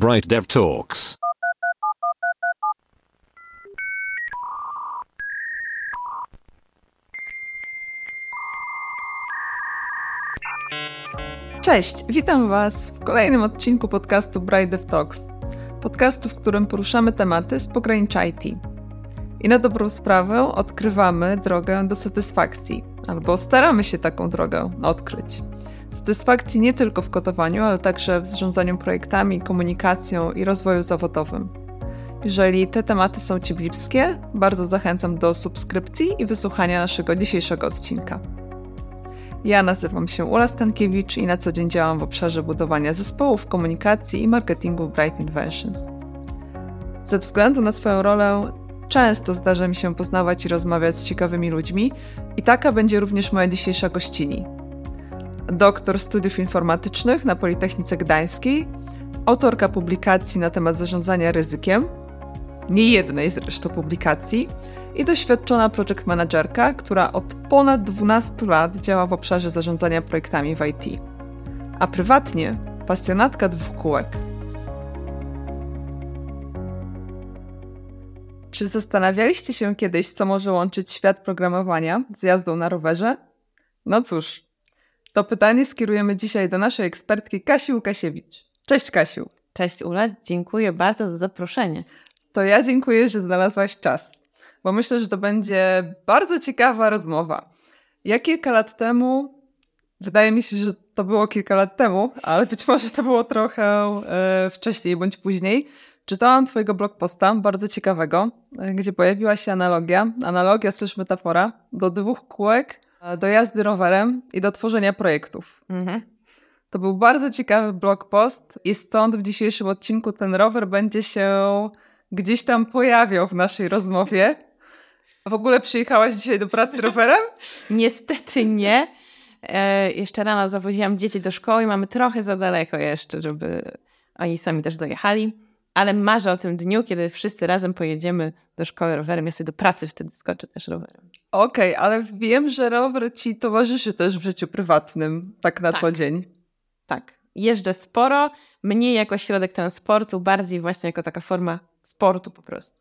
Bright Dev Talks. Cześć, witam Was w kolejnym odcinku podcastu Bright Dev Talks. Podcastu, w którym poruszamy tematy z pogranicza IT. I na dobrą sprawę odkrywamy drogę do satysfakcji, albo staramy się taką drogę odkryć. Satysfakcji nie tylko w kodowaniu, ale także w zarządzaniu projektami, komunikacją i rozwoju zawodowym. Jeżeli te tematy są Ci bliskie, bardzo zachęcam do subskrypcji i wysłuchania naszego dzisiejszego odcinka. Ja nazywam się Ula Stankiewicz i na co dzień działam w obszarze budowania zespołów, komunikacji i marketingu w Bright Inventions. Ze względu na swoją rolę często zdarza mi się poznawać i rozmawiać z ciekawymi ludźmi i taka będzie również moja dzisiejsza gościni. Doktor studiów informatycznych na Politechnice Gdańskiej, autorka publikacji na temat zarządzania ryzykiem, nie jednej zresztą publikacji, i doświadczona project managerka, która od ponad 12 lat działa w obszarze zarządzania projektami w IT. A prywatnie pasjonatka dwóch kółek. Czy zastanawialiście się kiedyś, co może łączyć świat programowania z jazdą na rowerze? No cóż, to pytanie skierujemy dzisiaj do naszej ekspertki Kasi Łukasiewicz. Cześć Kasiu. Cześć Ula, dziękuję bardzo za zaproszenie. To ja dziękuję, że znalazłaś czas, bo myślę, że to będzie bardzo ciekawa rozmowa. Ja kilka lat temu, wydaje mi się, że to było kilka lat temu, ale być może to było trochę e, wcześniej bądź później, czytałam Twojego blog posta, bardzo ciekawego, e, gdzie pojawiła się analogia, analogia, też metafora, do dwóch kółek, do jazdy rowerem i do tworzenia projektów. Mhm. To był bardzo ciekawy blog post i stąd w dzisiejszym odcinku ten rower będzie się gdzieś tam pojawiał w naszej rozmowie. A w ogóle przyjechałaś dzisiaj do pracy rowerem? Niestety nie. E, jeszcze rano zawoziłam dzieci do szkoły i mamy trochę za daleko jeszcze, żeby oni sami też dojechali. Ale marzę o tym dniu, kiedy wszyscy razem pojedziemy do szkoły rowerem. Ja sobie do pracy wtedy skoczę też rowerem. Okej, okay, ale wiem, że rower ci towarzyszy też w życiu prywatnym, tak na tak. co dzień. Tak. Jeżdżę sporo, mniej jako środek transportu, bardziej właśnie jako taka forma sportu po prostu.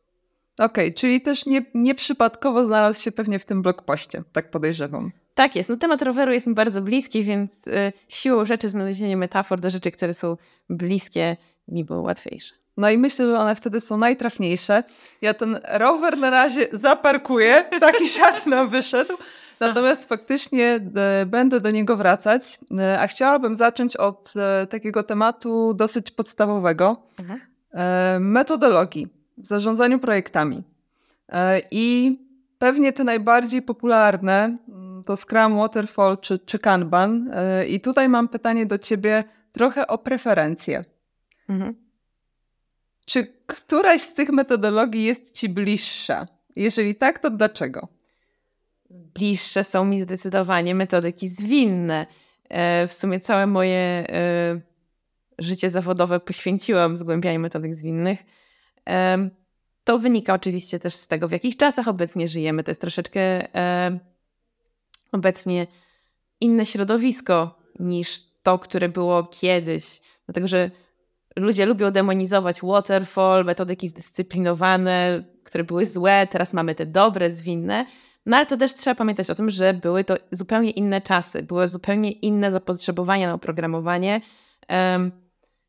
Okej, okay, czyli też nie, nieprzypadkowo znalazł się pewnie w tym blogpoście, tak podejrzewam. Tak jest. No temat roweru jest mi bardzo bliski, więc y, siłą rzeczy znalezienie metafor do rzeczy, które są bliskie, mi było łatwiejsze. No i myślę, że one wtedy są najtrafniejsze. Ja ten rower na razie zaparkuję, taki żart nam wyszedł. Natomiast faktycznie e, będę do niego wracać, e, a chciałabym zacząć od e, takiego tematu dosyć podstawowego mhm. metodologii w zarządzaniu projektami. I pewnie te najbardziej popularne mm, to Scrum, Waterfall czy, czy Kanban. I tutaj mam pytanie do Ciebie trochę o preferencje. Mhm. Czy któraś z tych metodologii jest Ci bliższa? Jeżeli tak, to dlaczego? bliższe są mi zdecydowanie metodyki zwinne. E, w sumie całe moje e, życie zawodowe poświęciłam zgłębianiu metodyk zwinnych. E, to wynika oczywiście też z tego, w jakich czasach obecnie żyjemy. To jest troszeczkę obecnie inne środowisko niż to, które było kiedyś. Dlatego, że ludzie lubią demonizować waterfall, metodyki zdyscyplinowane, które były złe, teraz mamy te dobre, zwinne. No ale to też trzeba pamiętać o tym, że były to zupełnie inne czasy, były zupełnie inne zapotrzebowania na oprogramowanie. Um,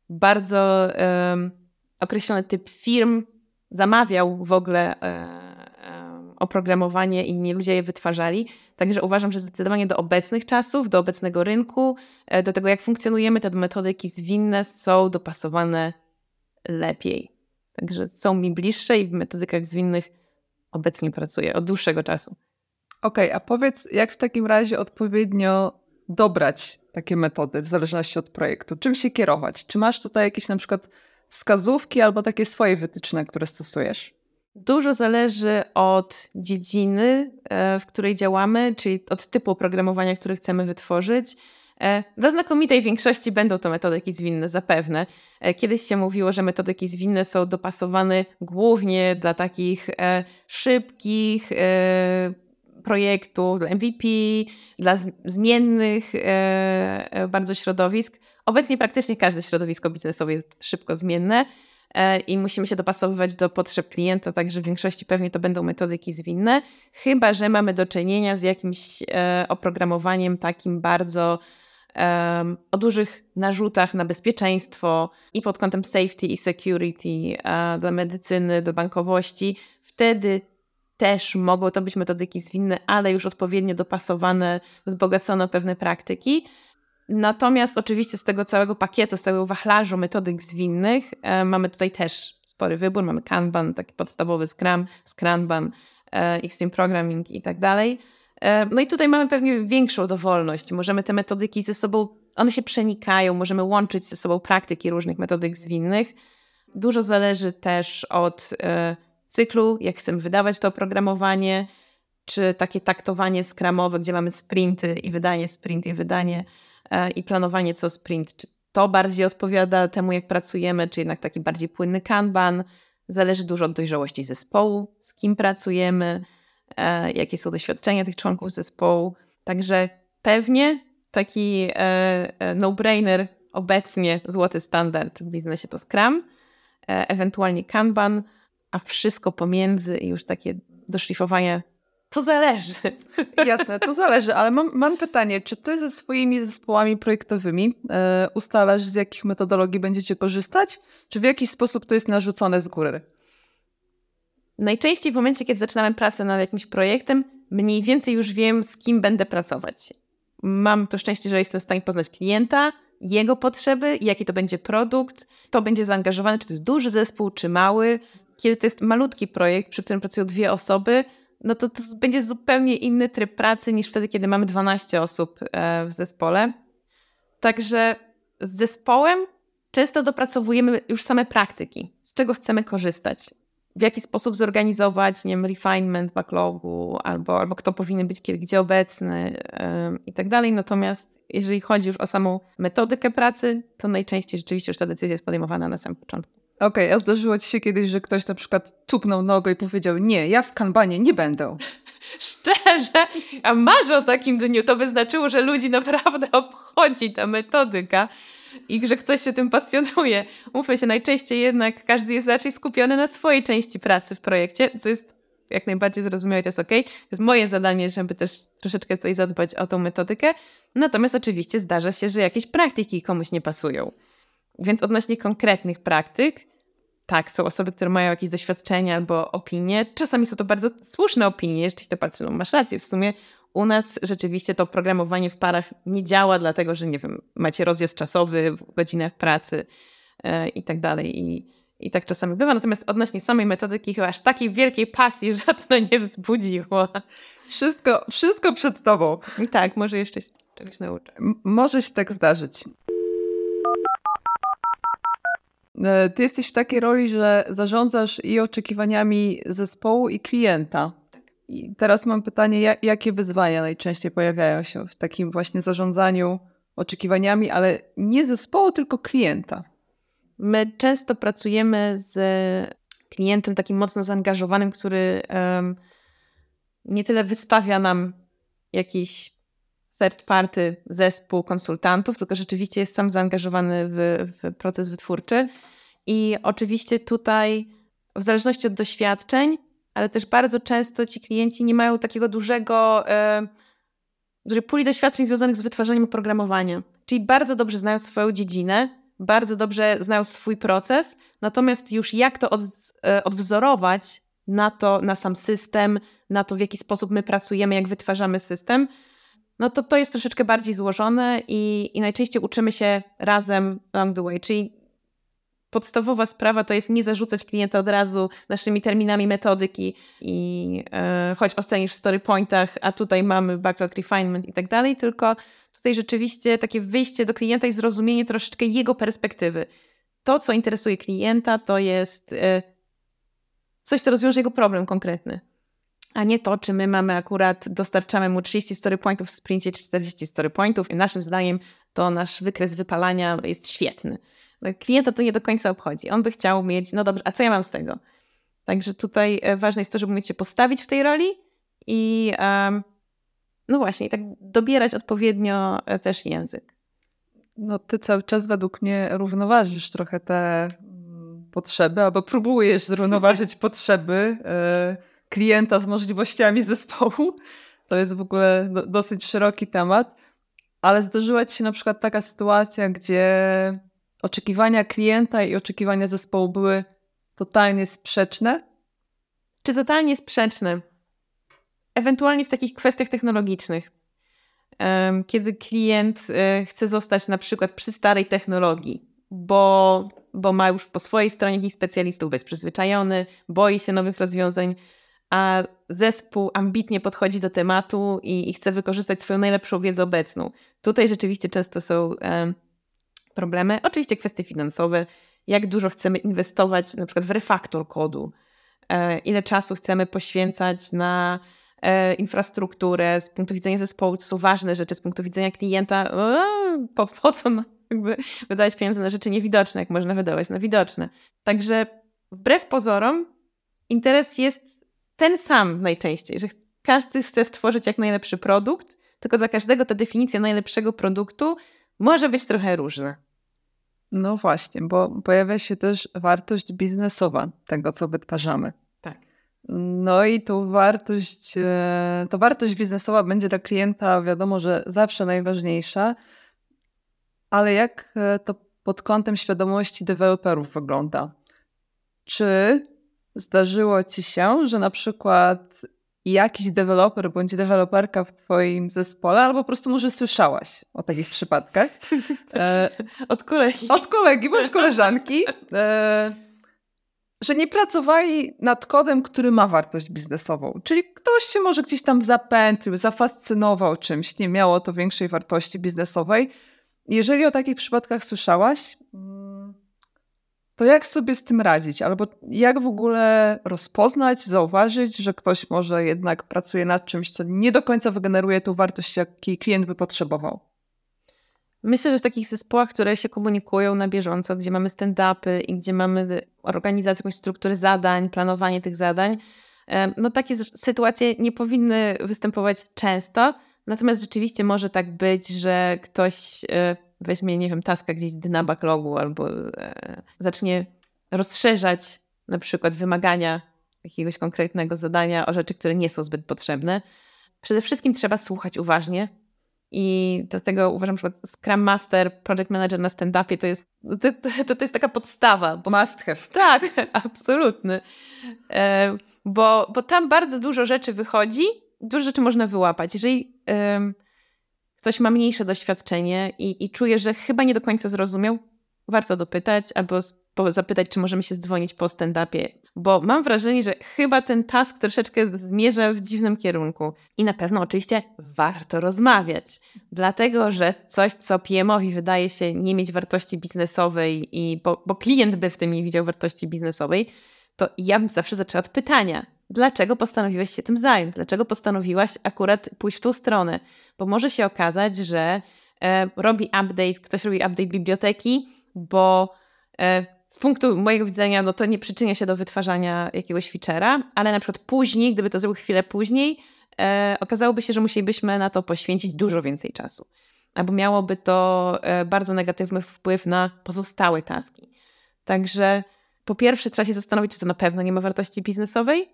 bardzo um, określony typ firm zamawiał w ogóle um, oprogramowanie, inni ludzie je wytwarzali. Także uważam, że zdecydowanie do obecnych czasów, do obecnego rynku, e, do tego jak funkcjonujemy, te metodyki zwinne są dopasowane lepiej. Także są mi bliższe i w metodykach zwinnych obecnie pracuję od dłuższego czasu. Okej, okay, a powiedz, jak w takim razie odpowiednio dobrać takie metody w zależności od projektu? Czym się kierować? Czy masz tutaj jakieś na przykład wskazówki albo takie swoje wytyczne, które stosujesz? Dużo zależy od dziedziny, e, w której działamy, czyli od typu oprogramowania, który chcemy wytworzyć. E, dla znakomitej większości będą to metodyki zwinne, zapewne. E, kiedyś się mówiło, że metodyki zwinne są dopasowane głównie dla takich szybkich, projektów, dla MVP, dla zmiennych bardzo środowisk. obecnie praktycznie każde środowisko biznesowe jest szybko zmienne i musimy się dopasowywać do potrzeb klienta, także w większości pewnie to będą metodyki zwinne, chyba że mamy do czynienia z jakimś e, oprogramowaniem takim bardzo o dużych narzutach na bezpieczeństwo i pod kątem safety i security dla medycyny, do bankowości, wtedy też mogą to być metodyki zwinne, ale już odpowiednio dopasowane, wzbogacone o pewne praktyki. Natomiast oczywiście z tego całego pakietu, z tego wachlarzu metodyk zwinnych e, mamy tutaj też spory wybór. Mamy Kanban, taki podstawowy Scrum, Scrumban, e, Extreme Programming i tak dalej. E, no i tutaj mamy pewnie większą dowolność. Możemy te metodyki ze sobą, one się przenikają, możemy łączyć ze sobą praktyki różnych metodyk zwinnych. Dużo zależy też od e, cyklu, jak chcemy wydawać to oprogramowanie, czy takie taktowanie skramowe, gdzie mamy sprinty i wydanie sprint i wydanie i planowanie co sprint. Czy to bardziej odpowiada temu, jak pracujemy, czy jednak taki bardziej płynny kanban. Zależy dużo od dojrzałości zespołu, z kim pracujemy, e, jakie są doświadczenia tych członków zespołu. Także pewnie taki e, e, no-brainer obecnie złoty standard w biznesie to Scrum, e, ewentualnie Kanban, a wszystko pomiędzy i już takie doszlifowanie to zależy. Jasne, to zależy, ale mam, mam pytanie, czy ty ze swoimi zespołami projektowymi e, ustalasz, z jakich metodologii będziecie korzystać, czy w jakiś sposób to jest narzucone z góry? Najczęściej w momencie, kiedy zaczynamy pracę nad jakimś projektem, mniej więcej już wiem, z kim będę pracować. Mam to szczęście, że jestem w stanie poznać klienta, jego potrzeby, jaki to będzie produkt, kto będzie zaangażowany, czy to jest duży zespół, czy mały. Kiedy to jest malutki projekt, przy którym pracują dwie osoby, no to to będzie zupełnie inny tryb pracy niż wtedy, kiedy mamy 12 osób e, w zespole. Także z zespołem często dopracowujemy już same praktyki, z czego chcemy korzystać w jaki sposób zorganizować, nie wiem, refinement backlogu, albo, albo kto powinien być kiedy, gdzie obecny yy, i tak dalej. Natomiast jeżeli chodzi już o samą metodykę pracy, to najczęściej rzeczywiście już ta decyzja jest podejmowana na samym początku. Okej, okay, a zdarzyło ci się kiedyś, że ktoś na przykład tupnął nogą i powiedział, nie, ja w kanbanie nie będę. Szczerze, a marzę o takim dniu, to by znaczyło, że ludzi naprawdę obchodzi ta metodyka i że ktoś się tym pasjonuje. Mówmy się, najczęściej jednak każdy jest raczej skupiony na swojej części pracy w projekcie, co jest jak najbardziej zrozumiałe to jest ok. To jest moje zadanie, żeby też troszeczkę tutaj zadbać o tą metodykę. Natomiast oczywiście zdarza się, że jakieś praktyki komuś nie pasują. Więc odnośnie konkretnych praktyk, tak, są osoby, które mają jakieś doświadczenia albo opinie. Czasami są to bardzo słuszne opinie, rzeczywiście patrzę, no masz rację, w sumie u nas rzeczywiście to programowanie w parach nie działa, dlatego że, nie wiem, macie rozjazd czasowy w godzinach pracy e, i tak dalej. I, I tak czasami bywa. Natomiast odnośnie samej metodyki chyba aż takiej wielkiej pasji żadna nie wzbudziło. Wszystko, wszystko przed tobą. Tak, może jeszcze czegoś nauczę. M może się tak zdarzyć. E, ty jesteś w takiej roli, że zarządzasz i oczekiwaniami zespołu, i klienta. I teraz mam pytanie, jakie wyzwania najczęściej pojawiają się w takim właśnie zarządzaniu oczekiwaniami, ale nie zespołu, tylko klienta? My często pracujemy z klientem takim mocno zaangażowanym, który um, nie tyle wystawia nam jakiś third party zespół konsultantów, tylko rzeczywiście jest sam zaangażowany w, w proces wytwórczy. I oczywiście tutaj, w zależności od doświadczeń, ale też bardzo często ci klienci nie mają takiego dużego, e, dużej puli doświadczeń związanych z wytwarzaniem oprogramowania. Czyli bardzo dobrze znają swoją dziedzinę, bardzo dobrze znają swój proces, natomiast już jak to od, e, odwzorować na to, na sam system, na to, w jaki sposób my pracujemy, jak wytwarzamy system, no to to jest troszeczkę bardziej złożone i, i najczęściej uczymy się razem along the way. Czyli podstawowa sprawa to jest nie zarzucać klienta od razu naszymi terminami metodyki i e, choć ocenisz w story pointach, a tutaj mamy backlog refinement i tak dalej, tylko tutaj rzeczywiście takie wyjście do klienta i zrozumienie troszeczkę jego perspektywy. To, co interesuje klienta, to jest e, coś, co rozwiąże jego problem konkretny. A nie to, czy my mamy akurat, dostarczamy mu 30 story pointów w sprincie, czy 40 story pointów. I naszym zdaniem to nasz wykres wypalania jest świetny. Klienta to nie do końca obchodzi. On by chciał mieć, no dobrze, a co ja mam z tego? Także tutaj e, ważne jest to, żeby umieć się postawić w tej roli i um, no właśnie, tak dobierać odpowiednio e, też język. No ty cały czas według mnie równoważysz trochę te mm, potrzeby, albo próbujesz zrównoważyć potrzeby e, klienta z możliwościami zespołu. To jest w ogóle dosyć szeroki temat, ale zdarzyła ci się na przykład taka sytuacja, gdzie oczekiwania klienta i oczekiwania zespołu były totalnie sprzeczne? Czy totalnie sprzeczne? Ewentualnie w takich kwestiach technologicznych. Kiedy klient e, chce zostać na przykład przy starej technologii, bo, bo ma już po swojej stronie jakichś specjalistów, jest przyzwyczajony, boi się nowych rozwiązań, a zespół ambitnie podchodzi do tematu i, i chce wykorzystać swoją najlepszą wiedzę obecną. Tutaj rzeczywiście często są problemy. Oczywiście kwestie finansowe, jak dużo chcemy inwestować na przykład w refaktor kodu, e, ile czasu chcemy poświęcać na e, infrastrukturę z punktu widzenia zespołu, co są ważne rzeczy, z punktu widzenia klienta, po, po co jakby wydawać pieniądze na rzeczy niewidoczne, jak można wydawać na widoczne. Także wbrew pozorom interes jest ten sam najczęściej, że każdy chce stworzyć jak najlepszy produkt, tylko dla każdego ta definicja najlepszego produktu może być trochę różna. No właśnie, bo pojawia się też wartość biznesowa tego, co wytwarzamy. Tak. No i tu wartość, e, to wartość biznesowa będzie dla klienta wiadomo, że zawsze najważniejsza, ale jak e, to pod kątem świadomości deweloperów wygląda? Czy zdarzyło ci się, że na przykład jakiś deweloper bądź deweloperka w twoim zespole, albo po prostu może słyszałaś o takich przypadkach. E, od kolegi. Od kolegi bądź koleżanki. E, że nie pracowali nad kodem, który ma wartość biznesową. Czyli ktoś się może gdzieś tam zapętlił, zafascynował czymś, nie miało to większej wartości biznesowej. Jeżeli o takich przypadkach słyszałaś, to jak sobie z tym radzić? Albo jak w ogóle rozpoznać, zauważyć, że ktoś może jednak pracuje nad czymś, co nie do końca wygeneruje tą wartość, jakiej klient by potrzebował? Myślę, że w takich zespołach, które się komunikują na bieżąco, gdzie mamy stand-upy i gdzie mamy organizację, jakąś strukturę zadań, planowanie tych zadań, no takie sytuacje nie powinny występować często. Natomiast rzeczywiście może tak być, że ktoś e, weźmie, nie wiem, taska gdzieś na backlogu albo e, zacznie rozszerzać na przykład wymagania jakiegoś konkretnego zadania o rzeczy, które nie są zbyt potrzebne. Przede wszystkim trzeba słuchać uważnie i dlatego uważam, że Scrum Master, Project Manager na stand-upie to jest, to, to, to jest taka podstawa. Bo, Must have. Tak, absolutny. E, bo, bo tam bardzo dużo rzeczy wychodzi, dużo rzeczy można wyłapać. Jeżeli e, ktoś ma mniejsze doświadczenie i, i czuje, że chyba nie do końca zrozumiał, warto dopytać albo zapytać, czy możemy się dzwonić po stand-upie, bo mam wrażenie, że chyba ten task troszeczkę zmierza w dziwnym kierunku. I na pewno oczywiście warto rozmawiać, dlatego że coś, co PM-owi wydaje się nie mieć wartości biznesowej, i bo, bo klient by w tym nie widział wartości biznesowej, to ja bym zawsze zaczęła od pytania dlaczego postanowiłeś się tym zająć? Dlaczego postanowiłaś akurat pójść w tą stronę? Bo może się okazać, że e, robi update, ktoś robi update biblioteki, bo e, z punktu mojego widzenia, no to nie przyczynia się do wytwarzania jakiegoś feature'a, ale na przykład później, gdyby to zrobił chwilę później, e, okazałoby się, że musielibyśmy na to poświęcić dużo więcej czasu. Albo miałoby to e, bardzo negatywny wpływ na pozostałe taski. Także po pierwsze trzeba się zastanowić, czy to na pewno nie ma wartości biznesowej,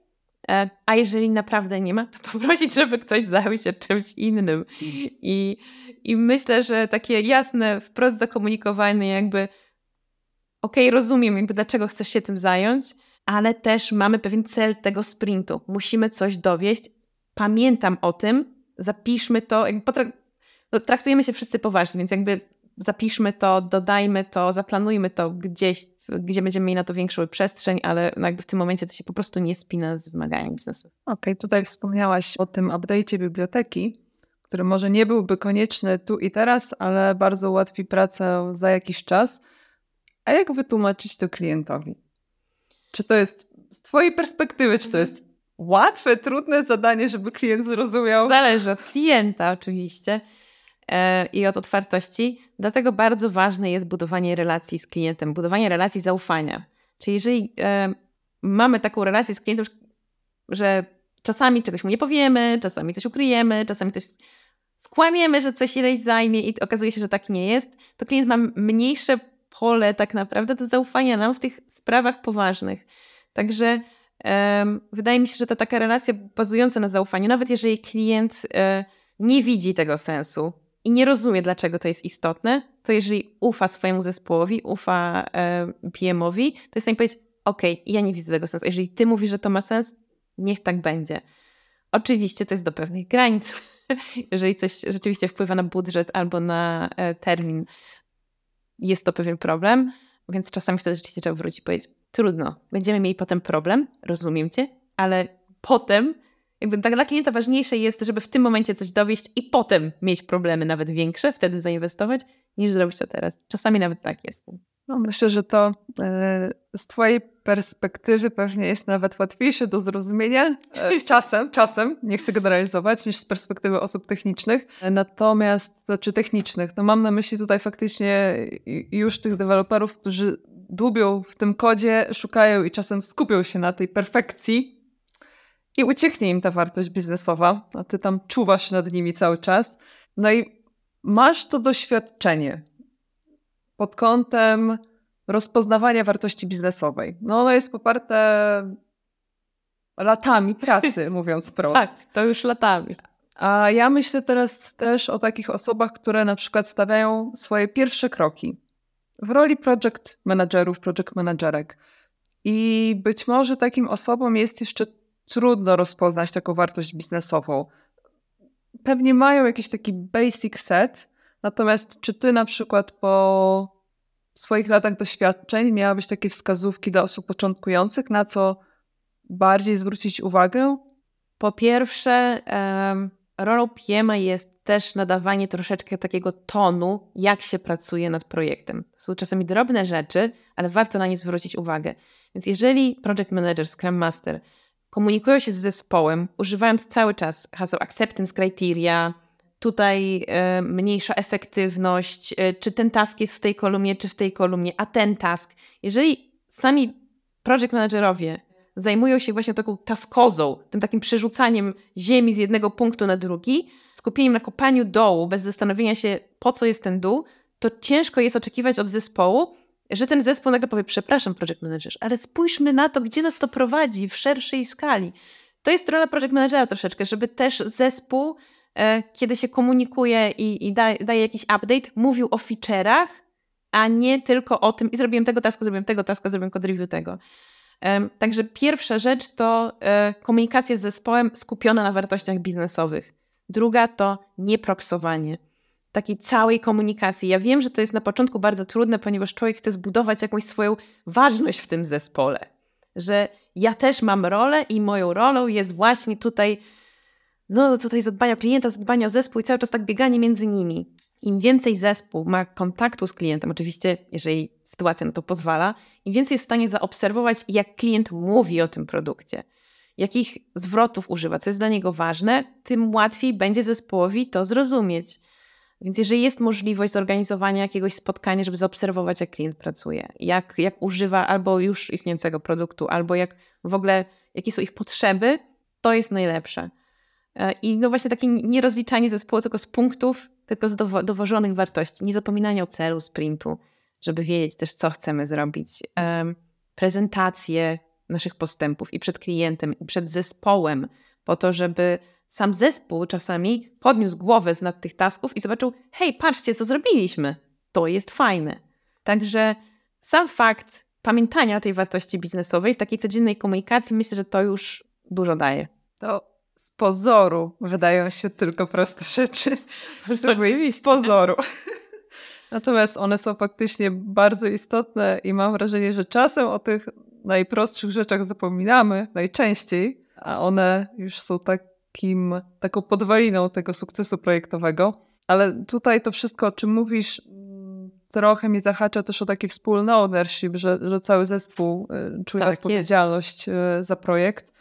a jeżeli naprawdę nie ma, to poprosić, żeby ktoś zajął się czymś innym. I, I myślę, że takie jasne, wprost zakomunikowane, jakby okej, okay, rozumiem, jakby dlaczego chcesz się tym zająć, ale też mamy pewien cel tego sprintu. Musimy coś dowieść. Pamiętam o tym, zapiszmy to. No, traktujemy się wszyscy poważnie, więc jakby zapiszmy to, dodajmy to, zaplanujmy to gdzieś gdzie będziemy mieli na to większą przestrzeń, ale no jakby w tym momencie to się po prostu nie spina z wymaganiami biznesu. Okej, okay, tutaj wspomniałaś o tym update'cie biblioteki, który może nie byłby konieczny tu i teraz, ale bardzo ułatwi pracę za jakiś czas. A jak wytłumaczyć to klientowi? Czy to jest z Twojej perspektywy, czy to jest łatwe, trudne zadanie, żeby klient zrozumiał? Zależy od klienta, oczywiście. E, i od otwartości. Dlatego bardzo ważne jest budowanie relacji z klientem, budowanie relacji zaufania. Czyli jeżeli e, mamy taką relację z klientem, że czasami czegoś mu nie powiemy, czasami coś ukryjemy, czasami coś skłamiemy, że coś ileś zajmie i okazuje się, że tak nie jest, to klient ma mniejsze pole tak naprawdę do zaufania nam w tych sprawach poważnych. Także um, wydaje mi się, że ta taka relacja bazująca na zaufaniu, nawet jeżeli klient nie widzi tego sensu i nie rozumie, dlaczego to jest istotne, to jeżeli ufa swojemu zespołowi, ufa e, PM-owi, to jest w stanie powiedzieć, ok, ja nie widzę tego sensu. Jeżeli ty mówisz, że to ma sens, niech tak będzie. Oczywiście to jest do pewnych granic. Jeżeli coś rzeczywiście wpływa na budżet albo na e, termin, jest to pewien problem, więc czasami wtedy rzeczywiście trzeba wrócić i powiedzieć, trudno, będziemy mieli potem problem, rozumiem cię, ale potem, jakby dla klienta ważniejsze jest, żeby w tym momencie coś dowieść i potem mieć problemy nawet większe, wtedy zainwestować, niż zrobić to teraz. Czasami nawet tak jest. No, myślę, że to e, z Twojej perspektywy pewnie jest nawet łatwiejsze do zrozumienia. E, czasem, czasem, nie chcę generalizować, niż z perspektywy osób technicznych. Natomiast, znaczy technicznych, no mam na myśli tutaj faktycznie już tych deweloperów, którzy dłubią w tym kodzie, szukają i czasem skupią się na tej perfekcji i ucieknie im ta wartość biznesowa, a ty tam czuwasz nad nimi cały czas. No i masz to doświadczenie pod kątem rozpoznawania wartości biznesowej. No ono jest poparte latami pracy, mówiąc prosto. Tak, to już latami. A ja myślę teraz też o takich osobach, które na przykład stawiają swoje pierwsze kroki w roli project managerów, project managerek. I być może takim osobom jest jeszcze trudno rozpoznać taką wartość biznesową. Pewnie mają jakiś taki basic set, natomiast czy ty na przykład po swoich latach doświadczeń miałabyś takie wskazówki dla osób początkujących, na co bardziej zwrócić uwagę? Po pierwsze, um, rolą PMA jest też nadawanie troszeczkę takiego tonu, jak się pracuje nad projektem. Są czasami drobne rzeczy, ale warto na nie zwrócić uwagę. Więc jeżeli project manager, scrum master komunikują się z zespołem, używając cały czas haseł acceptance criteria, tutaj e, mniejsza efektywność, e, czy ten task jest w tej kolumnie, czy w tej kolumnie, a ten task. Jeżeli sami project managerowie zajmują się właśnie taką taskozą, tym takim przerzucaniem ziemi z jednego punktu na drugi, skupieniem na kopaniu dołu, bez zastanowienia się, po co jest ten dół, to ciężko jest oczekiwać od zespołu, że ten zespół nagle powie, przepraszam, project manager, ale spójrzmy na to, gdzie nas to prowadzi w szerszej skali. To jest rola project managera troszeczkę, żeby też zespół E, kiedy się komunikuje i, i daje, daje jakiś update, mówił o feature'ach, a nie tylko o tym, i zrobiłem tego tasku, zrobiłem tego tasku, zrobiłem code review tego. Także pierwsza rzecz to e, komunikacja z zespołem skupiona na wartościach biznesowych. Druga to nieproksowanie takiej całej komunikacji. Ja wiem, że to jest na początku bardzo trudne, ponieważ człowiek chce zbudować jakąś swoją ważność w tym zespole. Że ja też mam rolę i moją rolą jest właśnie tutaj no tutaj zadbanie o klienta, zadbanie o zespół i cały czas tak bieganie między nimi. Im więcej zespół ma kontaktu z klientem, oczywiście, jeżeli sytuacja na to pozwala, im więcej jest w stanie zaobserwować, jak klient mówi o tym produkcie, jakich zwrotów używa, co jest dla niego ważne, tym łatwiej będzie zespołowi to zrozumieć. Więc jeżeli jest możliwość zorganizowania jakiegoś spotkania, żeby zaobserwować, jak klient pracuje, jak, jak używa albo już istniejącego produktu, albo jak w ogóle, jakie są ich potrzeby, to jest najlepsze. E, I no właśnie takie nierozliczanie zespołu tylko z punktów, tylko z dowo dowożonych wartości. Nie zapominanie o celu sprintu, żeby wiedzieć też, co chcemy zrobić. Um, prezentacje naszych postępów i przed klientem, i przed zespołem, po to, żeby sam zespół czasami podniósł głowę z nad tych tasków i zobaczył, hej, patrzcie, co zrobiliśmy. To jest fajne. Także sam fakt pamiętania tej wartości biznesowej w takiej codziennej komunikacji, myślę, że to już dużo daje. To z pozoru wydają się tylko proste rzeczy. Z pozoru. Natomiast one są faktycznie bardzo istotne i mam wrażenie, że czasem o tych najprostszych rzeczach zapominamy najczęściej, a one już są takim, taką podwaliną tego sukcesu projektowego. Ale tutaj to wszystko, o czym mówisz, trochę mi zahacza też o taki wspólny ownership, że, że cały zespół y, czuje tak, odpowiedzialność jest. za projekt.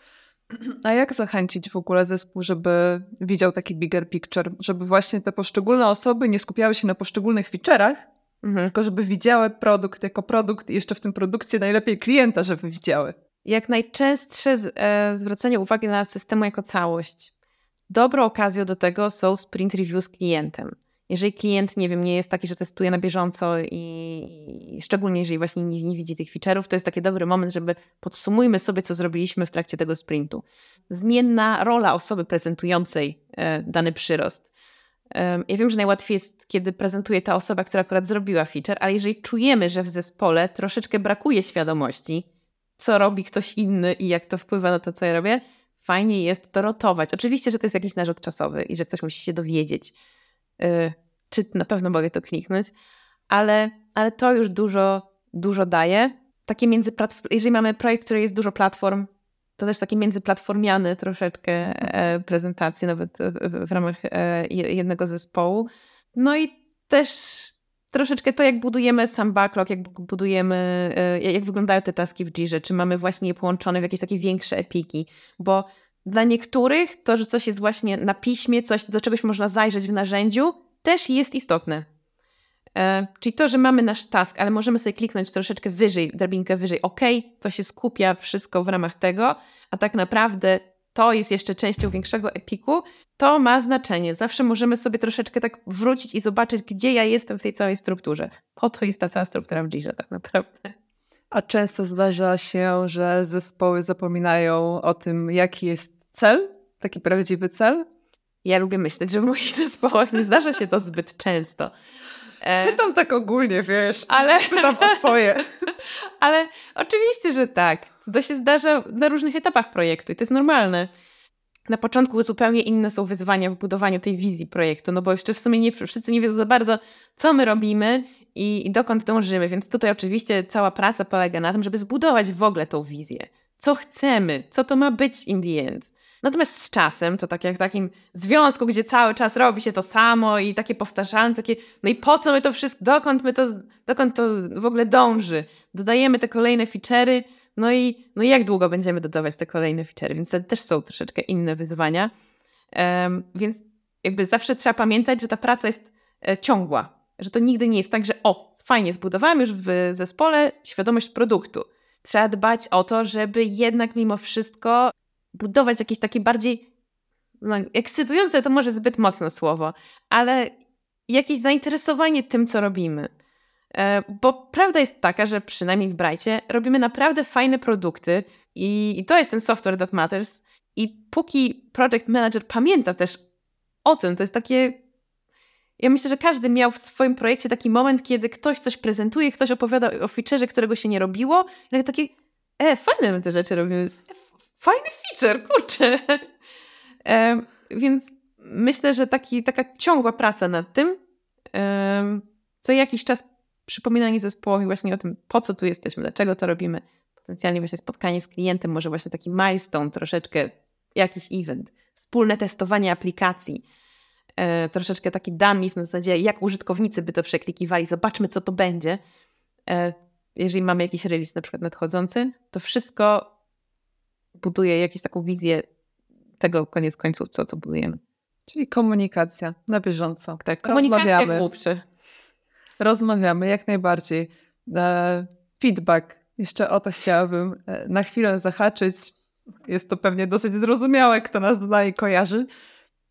A jak zachęcić w ogóle zespół, żeby widział taki bigger picture, żeby właśnie te poszczególne osoby nie skupiały się na poszczególnych feature'ach, mhm. tylko żeby widziały produkt jako produkt i jeszcze w tym produkcie najlepiej klienta, żeby widziały. Jak najczęstsze z, e, zwracanie uwagi na systemu jako całość. Dobrą okazją do tego są sprint review z klientem. Jeżeli klient, nie wiem, nie jest taki, że testuje na bieżąco i, i szczególnie jeżeli właśnie nie, nie, widzi tych feature'ów, to jest taki dobry moment, żeby podsumujmy sobie, co zrobiliśmy w trakcie tego sprintu. Zmienna rola osoby prezentującej e, dany przyrost. Ja wiem, że najłatwiej jest, kiedy prezentuje ta osoba, która akurat zrobiła feature, ale jeżeli czujemy, że w zespole troszeczkę brakuje świadomości, co robi ktoś inny i jak to wpływa na to, co ja robię, fajnie jest to rotować. Oczywiście, że to jest jakiś narzut czasowy i że ktoś musi się dowiedzieć, yy, czy na pewno mogę to kliknąć, ale, ale to już dużo, dużo daje. Takie międzyplatform, jeżeli mamy projekt, który jest dużo platform, to też takie międzyplatformiane troszeczkę e, prezentacje, nawet w, ramach e, jednego zespołu. No i też troszeczkę to, jak budujemy sam backlog, jak budujemy, e, jak wyglądają te taski w Jirze, czy mamy właśnie je połączone w jakieś takie większe epiki, bo dla niektórych to, że coś jest właśnie na piśmie, coś, do czegoś można zajrzeć w narzędziu, też jest istotne. E, czyli to, że mamy nasz task, ale możemy sobie kliknąć troszeczkę wyżej, drabinkę wyżej, ok, to się skupia wszystko w ramach tego, a tak naprawdę to jest jeszcze częścią większego epiku, to ma znaczenie. Zawsze możemy sobie troszeczkę tak wrócić i zobaczyć, gdzie ja jestem w tej całej strukturze. Po to jest ta cała struktura w Jirze tak naprawdę. A często zdarza się, że zespoły zapominają o tym, jaki jest cel, taki prawdziwy cel. Ja lubię myśleć, że w moich zespołach nie zdarza się to zbyt często. E... Pytam tak ogólnie, wiesz, ale pytam o twoje. ale oczywiście, że tak. To się zdarza na różnych etapach projektu i to jest normalne. Na początku zupełnie inne są wyzwania w budowaniu tej wizji projektu, no bo jeszcze w sumie nie, wszyscy nie wiedzą za bardzo, co my robimy i, i dokąd dążymy, więc tutaj oczywiście cała praca polega na tym, żeby zbudować w ogóle tą wizję. Co chcemy, co to ma być in the end. Natomiast z czasem, to tak jak w takim związku, gdzie cały czas robi się to samo i takie powtarzalne, takie, no i po co my to wszystko, dokąd my to, dokąd to w ogóle dąży? Dodajemy te kolejne feature'y, no i, no i jak długo będziemy dodawać te kolejne feature'y? Więc to też są troszeczkę inne wyzwania. Um, więc jakby zawsze trzeba pamiętać, że ta praca jest e, ciągła, że to nigdy nie jest tak, że o, fajnie, zbudowałam już w zespole świadomość produktu. Trzeba dbać o to, żeby jednak mimo wszystko budować jakieś takie bardziej no, ekscytujące, to może zbyt mocne słowo, ale jakieś zainteresowanie tym, co robimy. E, bo prawda jest taka, że przynajmniej w Brightie robimy naprawdę fajne produkty i, to jest ten software that matters. I póki project manager pamięta też o tym, to jest takie. Ja myślę, że każdy miał w swoim projekcie taki moment, kiedy ktoś coś prezentuje, ktoś opowiada o featureze, którego się nie robiło, i takie, e, fajne te rzeczy robimy. Fajny feature, kurczę. E, więc myślę, że taki, taka ciągła praca nad tym, e, co jakiś czas przypominanie zespołowi właśnie o tym, po co tu jesteśmy, dlaczego to robimy. Potencjalnie właśnie spotkanie z klientem, może właśnie taki milestone, troszeczkę jakiś event, wspólne testowanie aplikacji, e, troszeczkę taki dummies na zasadzie, jak użytkownicy by to przeklikiwali, zobaczmy, co to będzie. E, jeżeli mamy jakiś release na przykład nadchodzący, to wszystko buduje jakąś taką wizję tego koniec końców, co, co budujemy. Czyli komunikacja na bieżąco. Tak, komunikacja głupszy. Rozmawiamy, jak najbardziej. E, feedback. Jeszcze o to chciałabym e, na chwilę zahaczyć. Jest to pewnie dosyć zrozumiałe, kto nas zna i kojarzy.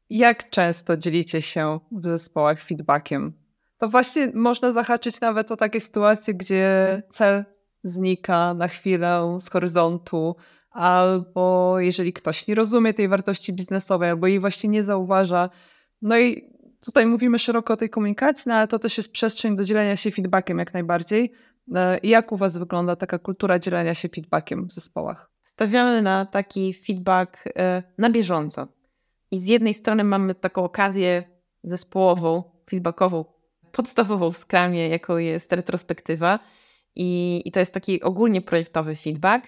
Jak często dzielicie się w zespołach feedbackiem? To właśnie można zahaczyć nawet o takie sytuacje, gdzie cel znika na chwilę z horyzontu, albo jeżeli ktoś nie rozumie tej wartości biznesowej, albo jej właśnie nie zauważa. No i tutaj mówimy szeroko o tej komunikacji, no ale to też jest przestrzeń do dzielenia się feedbackiem jak najbardziej. I jak u Was wygląda taka kultura dzielenia się feedbackiem w zespołach? Stawiamy na taki feedback e, na bieżąco. I z jednej strony mamy taką okazję zespołową, feedbackową, podstawową w Scrumie, jaką jest retrospektywa. I, I to jest taki ogólnie projektowy feedback,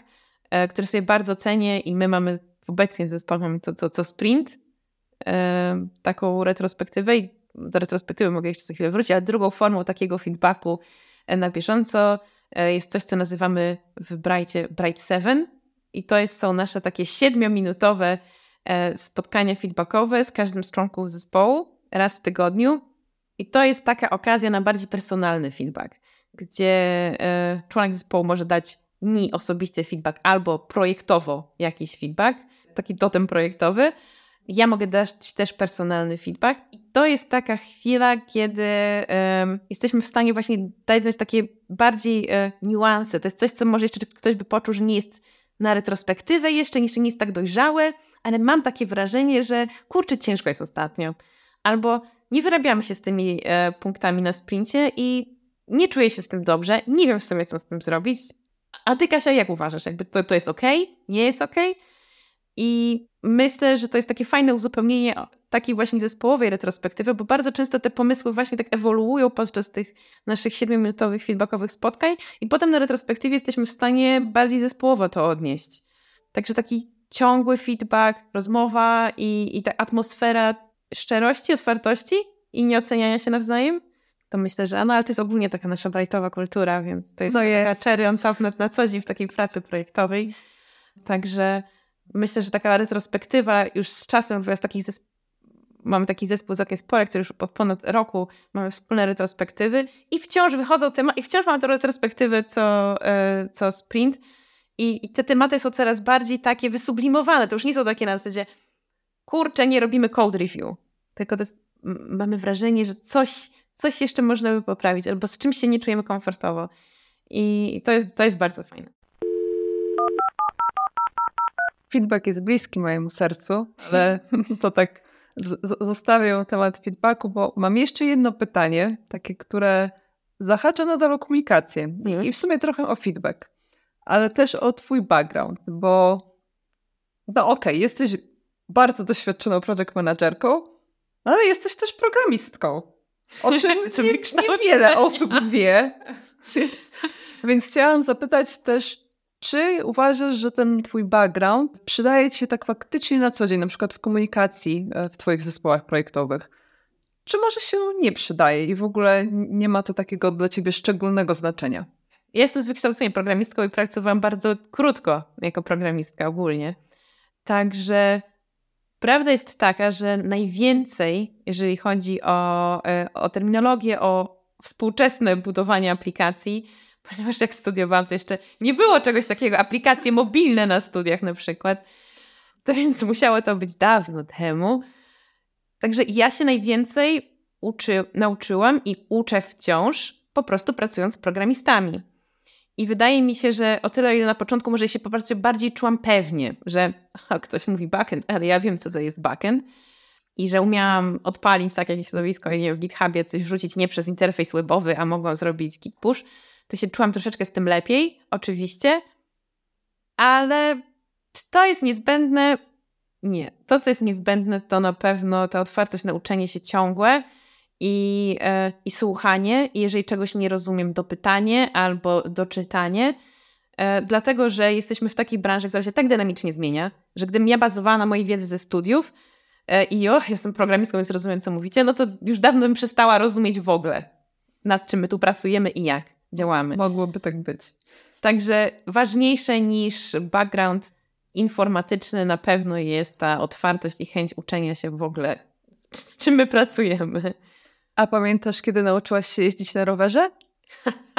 E, który sobie bardzo cenię i my mamy w zespole mamy co, co, co sprint e, taką retrospektywę i do retrospektywy mogę jeszcze za chwilę wrócić, ale drugą formą takiego feedbacku e, na bieżąco jest coś, co nazywamy w Brightie Bright 7 i to jest, są nasze takie siedmiominutowe spotkania feedbackowe z każdym z członków zespołu raz w tygodniu i to jest taka okazja na bardziej personalny feedback, gdzie członek zespołu może dać mi osobisty feedback albo projektowo jakiś feedback, taki totem projektowy. ja mogę dać też personalny feedback. I to jest taka chwila, kiedy um, jesteśmy w stanie właśnie dać takie bardziej e, niuanse. To jest coś, co może jeszcze ktoś by poczuł, że nie jest na retrospektywę jeszcze, jeszcze nie jest tak dojrzałe, ale mam takie wrażenie, że kurczę, ciężko jest ostatnio. Albo nie wyrabiamy się z tymi e, punktami na sprincie i nie czuję się z tym dobrze, nie wiem w sumie, co z tym zrobić. A ty, Kasia, jak uważasz? Jakby to, to jest ok? Nie jest ok? I myślę, że to jest takie fajne uzupełnienie takiej właśnie zespołowej retrospektywy, bo bardzo często te pomysły właśnie tak ewoluują podczas tych naszych siedmiominutowych feedbackowych spotkań i potem na retrospektywie jesteśmy w stanie bardziej zespołowo to odnieść. Także taki ciągły feedback, rozmowa i, i ta atmosfera szczerości, otwartości i nieoceniania się nawzajem, to myślę, że no ale to jest ogólnie taka nasza brightowa kultura, więc to jest no taka jest. cherry on top na, na co dzień w takiej pracy projektowej. Także myślę, że taka retrospektywa już z czasem, bo jest taki zespół, mamy taki zespół z Okiem Sporek, który już od ponad roku mamy wspólne retrospektywy i wciąż wychodzą tematy, i wciąż mamy tę retrospektywę co, e, co sprint i, i te tematy są coraz bardziej takie wysublimowane, to już nie są takie na zasadzie kurczę, nie robimy code review, tylko to jest, mamy wrażenie, że coś, coś jeszcze można by poprawić, albo z czymś się nie czujemy komfortowo i to jest, to jest bardzo fajne. Feedback jest bliski mojemu sercu, ale to tak zostawię temat feedbacku, bo mam jeszcze jedno pytanie, takie, które zahacza nadal o komunikację mhm. i w sumie trochę o feedback, ale też o twój background, bo no okej, okay, jesteś bardzo doświadczoną project managerką, ale jesteś też programistką. O czym nie, niewiele osób wie. Więc, więc chciałam zapytać też, czy uważasz, że ten twój background przydaje ci się tak faktycznie na co dzień, na przykład w komunikacji e, w twoich zespołach projektowych? Czy może się nie przydaje i w ogóle nie ma to takiego dla ciebie szczególnego znaczenia? Ja jestem z wykształcenia programistką i pracowałam bardzo krótko jako programistka ogólnie. Także prawda jest taka, że najwięcej, jeżeli chodzi o, e, o terminologię, o współczesne budowanie aplikacji, ponieważ jak studiowałam, to jeszcze nie było czegoś takiego, aplikacje mobilne na studiach na przykład. To więc musiało to być dawno temu. Także ja się najwięcej uczy, nauczyłam i uczę wciąż, po prostu pracując z programistami. I wydaje mi się, że o tyle, ile na początku może się po prostu bardziej czułam pewnie, że aha, ktoś mówi backend, ale ja wiem, co to jest backend. I że umiałam odpalić takie środowisko i w GitHubie coś wrzucić nie przez interfejs webowy, a mogłam zrobić git push to się czułam troszeczkę z tym lepiej, oczywiście, ale czy to jest niezbędne? Nie. To, co jest niezbędne, to na pewno ta otwartość na uczenie się ciągłe i, e, i słuchanie. I jeżeli czegoś nie rozumiem, dopytanie albo doczytanie. E, dlatego, że jesteśmy w takiej branży, która się tak dynamicznie zmienia, że gdybym ja bazowała na mojej wiedzy ze studiów e, i o, jestem programistką, więc rozumiem, co mówicie, no to już dawno bym przestała rozumieć w ogóle, nad czym my tu pracujemy i jak działamy. Mogłoby tak być. Także ważniejsze niż background informatyczny na pewno jest ta otwartość i chęć uczenia się w ogóle, z czym my pracujemy. A pamiętasz, kiedy nauczyłaś się jeździć na rowerze?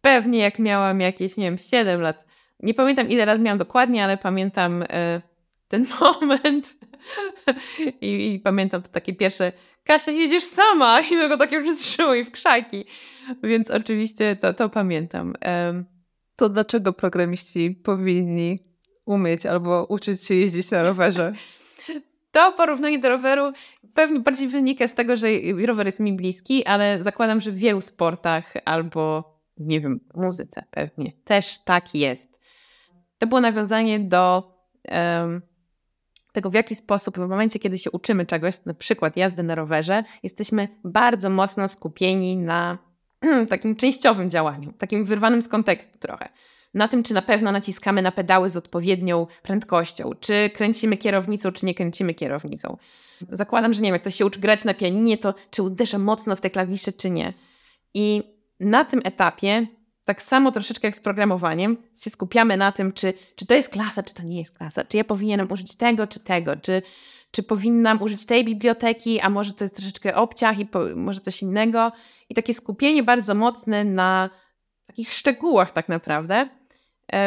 Pewnie jak miałam jakieś, nie wiem, 7 lat. Nie pamiętam ile lat miałam dokładnie, ale pamiętam e, ten moment. I, I, pamiętam to takie pierwsze, Kasia, jedziesz sama! I tylko takie wszystko i w krzaki. Więc oczywiście to, to pamiętam. To dlaczego programiści powinni umieć albo uczyć się jeździć na rowerze? To porównanie do roweru pewnie bardziej wynika z tego, że rower jest mi bliski, ale zakładam, że w wielu sportach albo, nie wiem, muzyce pewnie też tak jest. To było nawiązanie do um, tego, w jaki sposób w momencie, kiedy się uczymy czegoś, na przykład jazdy na rowerze, jesteśmy bardzo mocno skupieni na takim częściowym działaniu, takim wyrwanym z kontekstu trochę. Na tym, czy na pewno naciskamy na pedały z odpowiednią prędkością, czy kręcimy kierownicą, czy nie kręcimy kierownicą. Zakładam, że nie wiem, jak ktoś się uczy grać na pianinie, to czy uderza mocno w te klawisze, czy nie. I na tym etapie tak samo troszeczkę jak z programowaniem, się skupiamy na tym, czy, czy to jest klasa, czy to nie jest klasa, czy ja powinienem użyć tego, czy tego, czy, czy powinnam użyć tej biblioteki, a może to jest troszeczkę obciach i po, może coś innego. I takie skupienie bardzo mocne na takich szczegółach tak naprawdę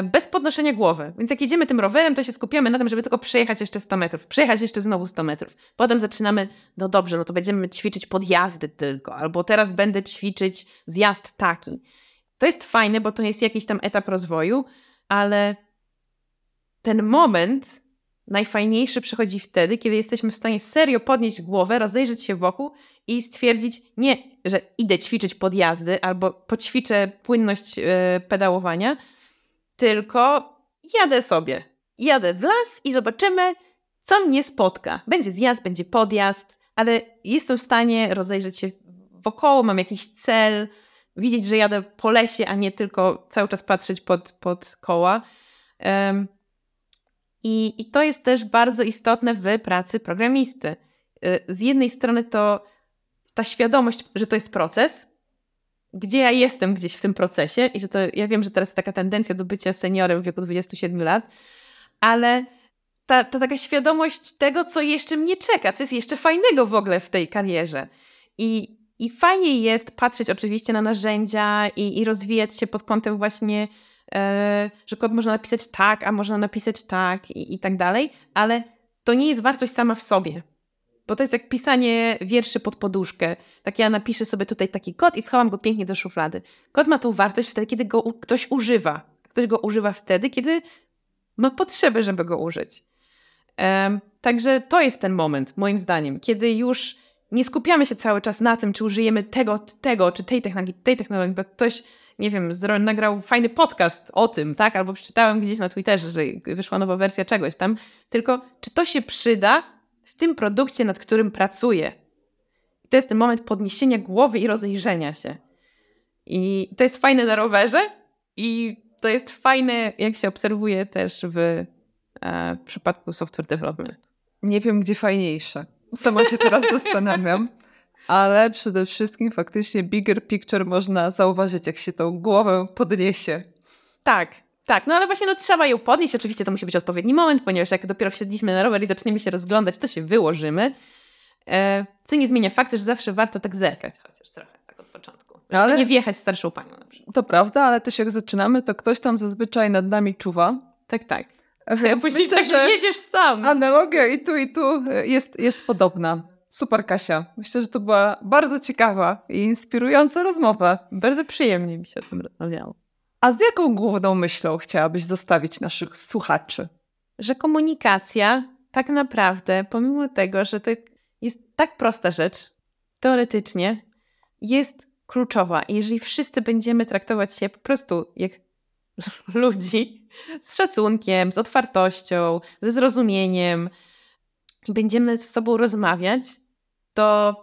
bez podnoszenia głowy. Więc jak jedziemy tym rowerem, to się skupiamy na tym, żeby tylko przejechać jeszcze 100 metrów, przejechać jeszcze znowu 100 metrów. Potem zaczynamy, no dobrze, no to będziemy ćwiczyć podjazdy tylko, albo teraz będę ćwiczyć zjazd taki. To jest fajne, bo to jest jakiś tam etap rozwoju, ale ten moment najfajniejszy przychodzi wtedy, kiedy jesteśmy w stanie serio podnieść głowę, rozejrzeć się wokół i stwierdzić nie, że idę ćwiczyć podjazdy albo poćwiczę płynność yy, pedałowania, tylko jadę sobie. Jadę w las i zobaczymy, co mnie spotka. Będzie zjazd, będzie podjazd, ale jestem w stanie rozejrzeć się wokoło, mam jakiś cel, widzieć, że jadę po lesie, a nie tylko cały czas patrzeć pod, pod koła. Um, i, I to jest też bardzo istotne w pracy programisty. Y, z jednej strony to ta świadomość, że to jest proces, gdzie ja jestem gdzieś w tym procesie i że to, ja wiem, że teraz jest taka tendencja do bycia seniorem w wieku 27 lat, ale ta, ta taka świadomość tego, co jeszcze mnie czeka, co jest jeszcze fajnego w ogóle w tej karierze. I, i fajnie jest patrzeć oczywiście na narzędzia i, i rozwijać się pod kątem właśnie E, że kod można napisać tak, a można napisać tak i, i tak dalej, ale to nie jest wartość sama w sobie. Bo to jest jak pisanie wierszy pod poduszkę. Tak ja napiszę sobie tutaj taki kod i schowam go pięknie do szuflady. Kod ma tą wartość wtedy, kiedy go ktoś używa. Ktoś go używa wtedy, kiedy ma potrzebę, żeby go użyć. Um, także to jest ten moment, moim zdaniem, kiedy już nie skupiamy się cały czas na tym, czy użyjemy tego, tego, czy tej technologii, tej technologii, bo ktoś nie wiem, nagrał fajny podcast o tym, tak? Albo przeczytałem gdzieś na Twitterze, że wyszła nowa wersja czegoś tam. Tylko czy to się przyda w tym produkcie, nad którym pracuję? I to jest ten moment podniesienia głowy i rozejrzenia się. I to jest fajne na rowerze i to jest fajne, jak się obserwuje też w, e, w przypadku software development. Nie wiem, gdzie fajniejsze. Sama się teraz zastanawiam ale przede wszystkim faktycznie bigger picture można zauważyć, jak się tą głowę podniesie. Tak, tak, no ale właśnie no, trzeba ją podnieść. Oczywiście to musi być odpowiedni moment, ponieważ jak dopiero wsiedliśmy na rower i zaczniemy się rozglądać, to się wyłożymy. E, co nie zmienia faktu, że zawsze warto tak zerkać, chociaż trochę tak od początku. Żeby ale... nie wjechać starszą panią na przykład. To prawda, ale też jak zaczynamy, to ktoś tam zazwyczaj nad nami czuwa. Tak, tak. Więc później myślę, tak, że jedziesz sam. Analogia i tu, i tu jest, jest podobna. Super, Kasia. Myślę, że to była bardzo ciekawa i inspirująca rozmowa. Bardzo przyjemnie mi się o tym rozmawiało. A z jaką główną myślą chciałabyś zostawić naszych słuchaczy? Że komunikacja tak naprawdę, pomimo tego, że to jest tak prosta rzecz, teoretycznie, jest kluczowa. I jeżeli wszyscy będziemy traktować się po prostu jak ludzi, z szacunkiem, z otwartością, ze zrozumieniem, będziemy ze sobą rozmawiać, to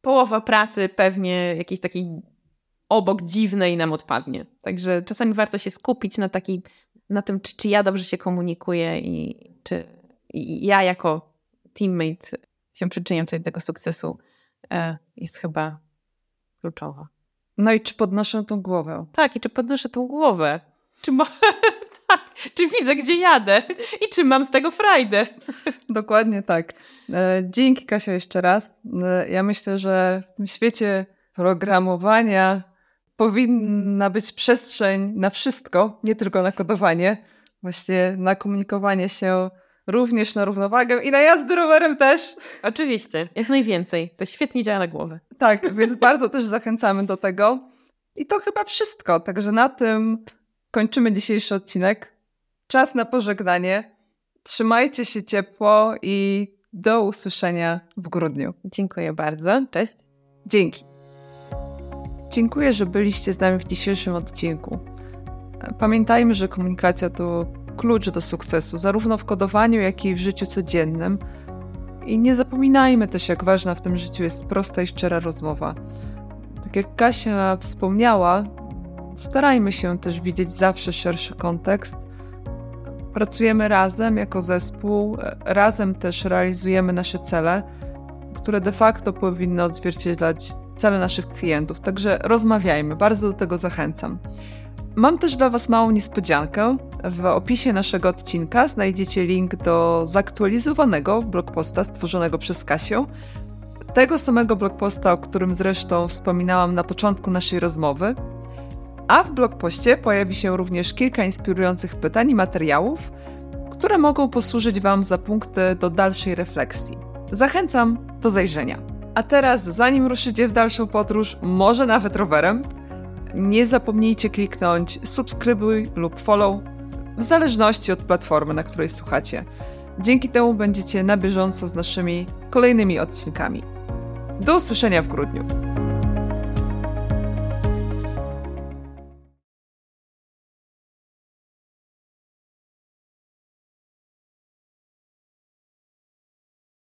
połowa pracy pewnie jakiejś takiej obok dziwnej nam odpadnie. Także czasami warto się skupić na takiej, na tym, czy, czy ja dobrze się komunikuję i czy i ja jako teammate się przyczyniam tutaj do tego sukcesu, e, jest chyba kluczowa. No i czy podnoszę tą głowę? Tak, i czy podnoszę tą głowę. Czy, ma... tak, czy widzę, gdzie jadę i czy mam z tego frajdę. Dokładnie tak. E, dzięki Kasia jeszcze raz. E, ja myślę, że w tym świecie programowania powinna być przestrzeń na wszystko, nie tylko na kodowanie, właśnie na komunikowanie się, również na równowagę i na jazdę rowerem też. Oczywiście, jak najwięcej. To świetnie działa na głowę. Tak, więc bardzo też zachęcamy do tego. I to chyba wszystko. Także na tym kończymy dzisiejszy odcinek. Czas na pożegnanie. Trzymajcie się ciepło i do usłyszenia w grudniu. Dziękuję bardzo. Cześć. Dzięki. Dziękuję, że byliście z nami w dzisiejszym odcinku. Pamiętajmy, że komunikacja to klucz do sukcesu, zarówno w kodowaniu, jak i w życiu codziennym. I nie zapominajmy też, jak ważna w tym życiu jest prosta i szczera rozmowa. Tak jak Kasia wspomniała, starajmy się też widzieć zawsze szerszy kontekst. Pracujemy razem jako zespół, razem też realizujemy nasze cele, które de facto powinny odzwierciedlać cele naszych klientów. Także rozmawiajmy, bardzo do tego zachęcam. Mam też dla Was małą niespodziankę. W opisie naszego odcinka znajdziecie link do zaktualizowanego blogposta stworzonego przez Kasię. Tego samego blogposta, o którym zresztą wspominałam na początku naszej rozmowy. A w blogpoście pojawi się również kilka inspirujących pytań i materiałów, które mogą posłużyć Wam za punkty do dalszej refleksji. Zachęcam do zajrzenia. A teraz, zanim ruszycie w dalszą podróż, może nawet rowerem, nie zapomnijcie kliknąć subskrybuj lub follow, w zależności od platformy, na której słuchacie. Dzięki temu będziecie na bieżąco z naszymi kolejnymi odcinkami. Do usłyszenia w grudniu.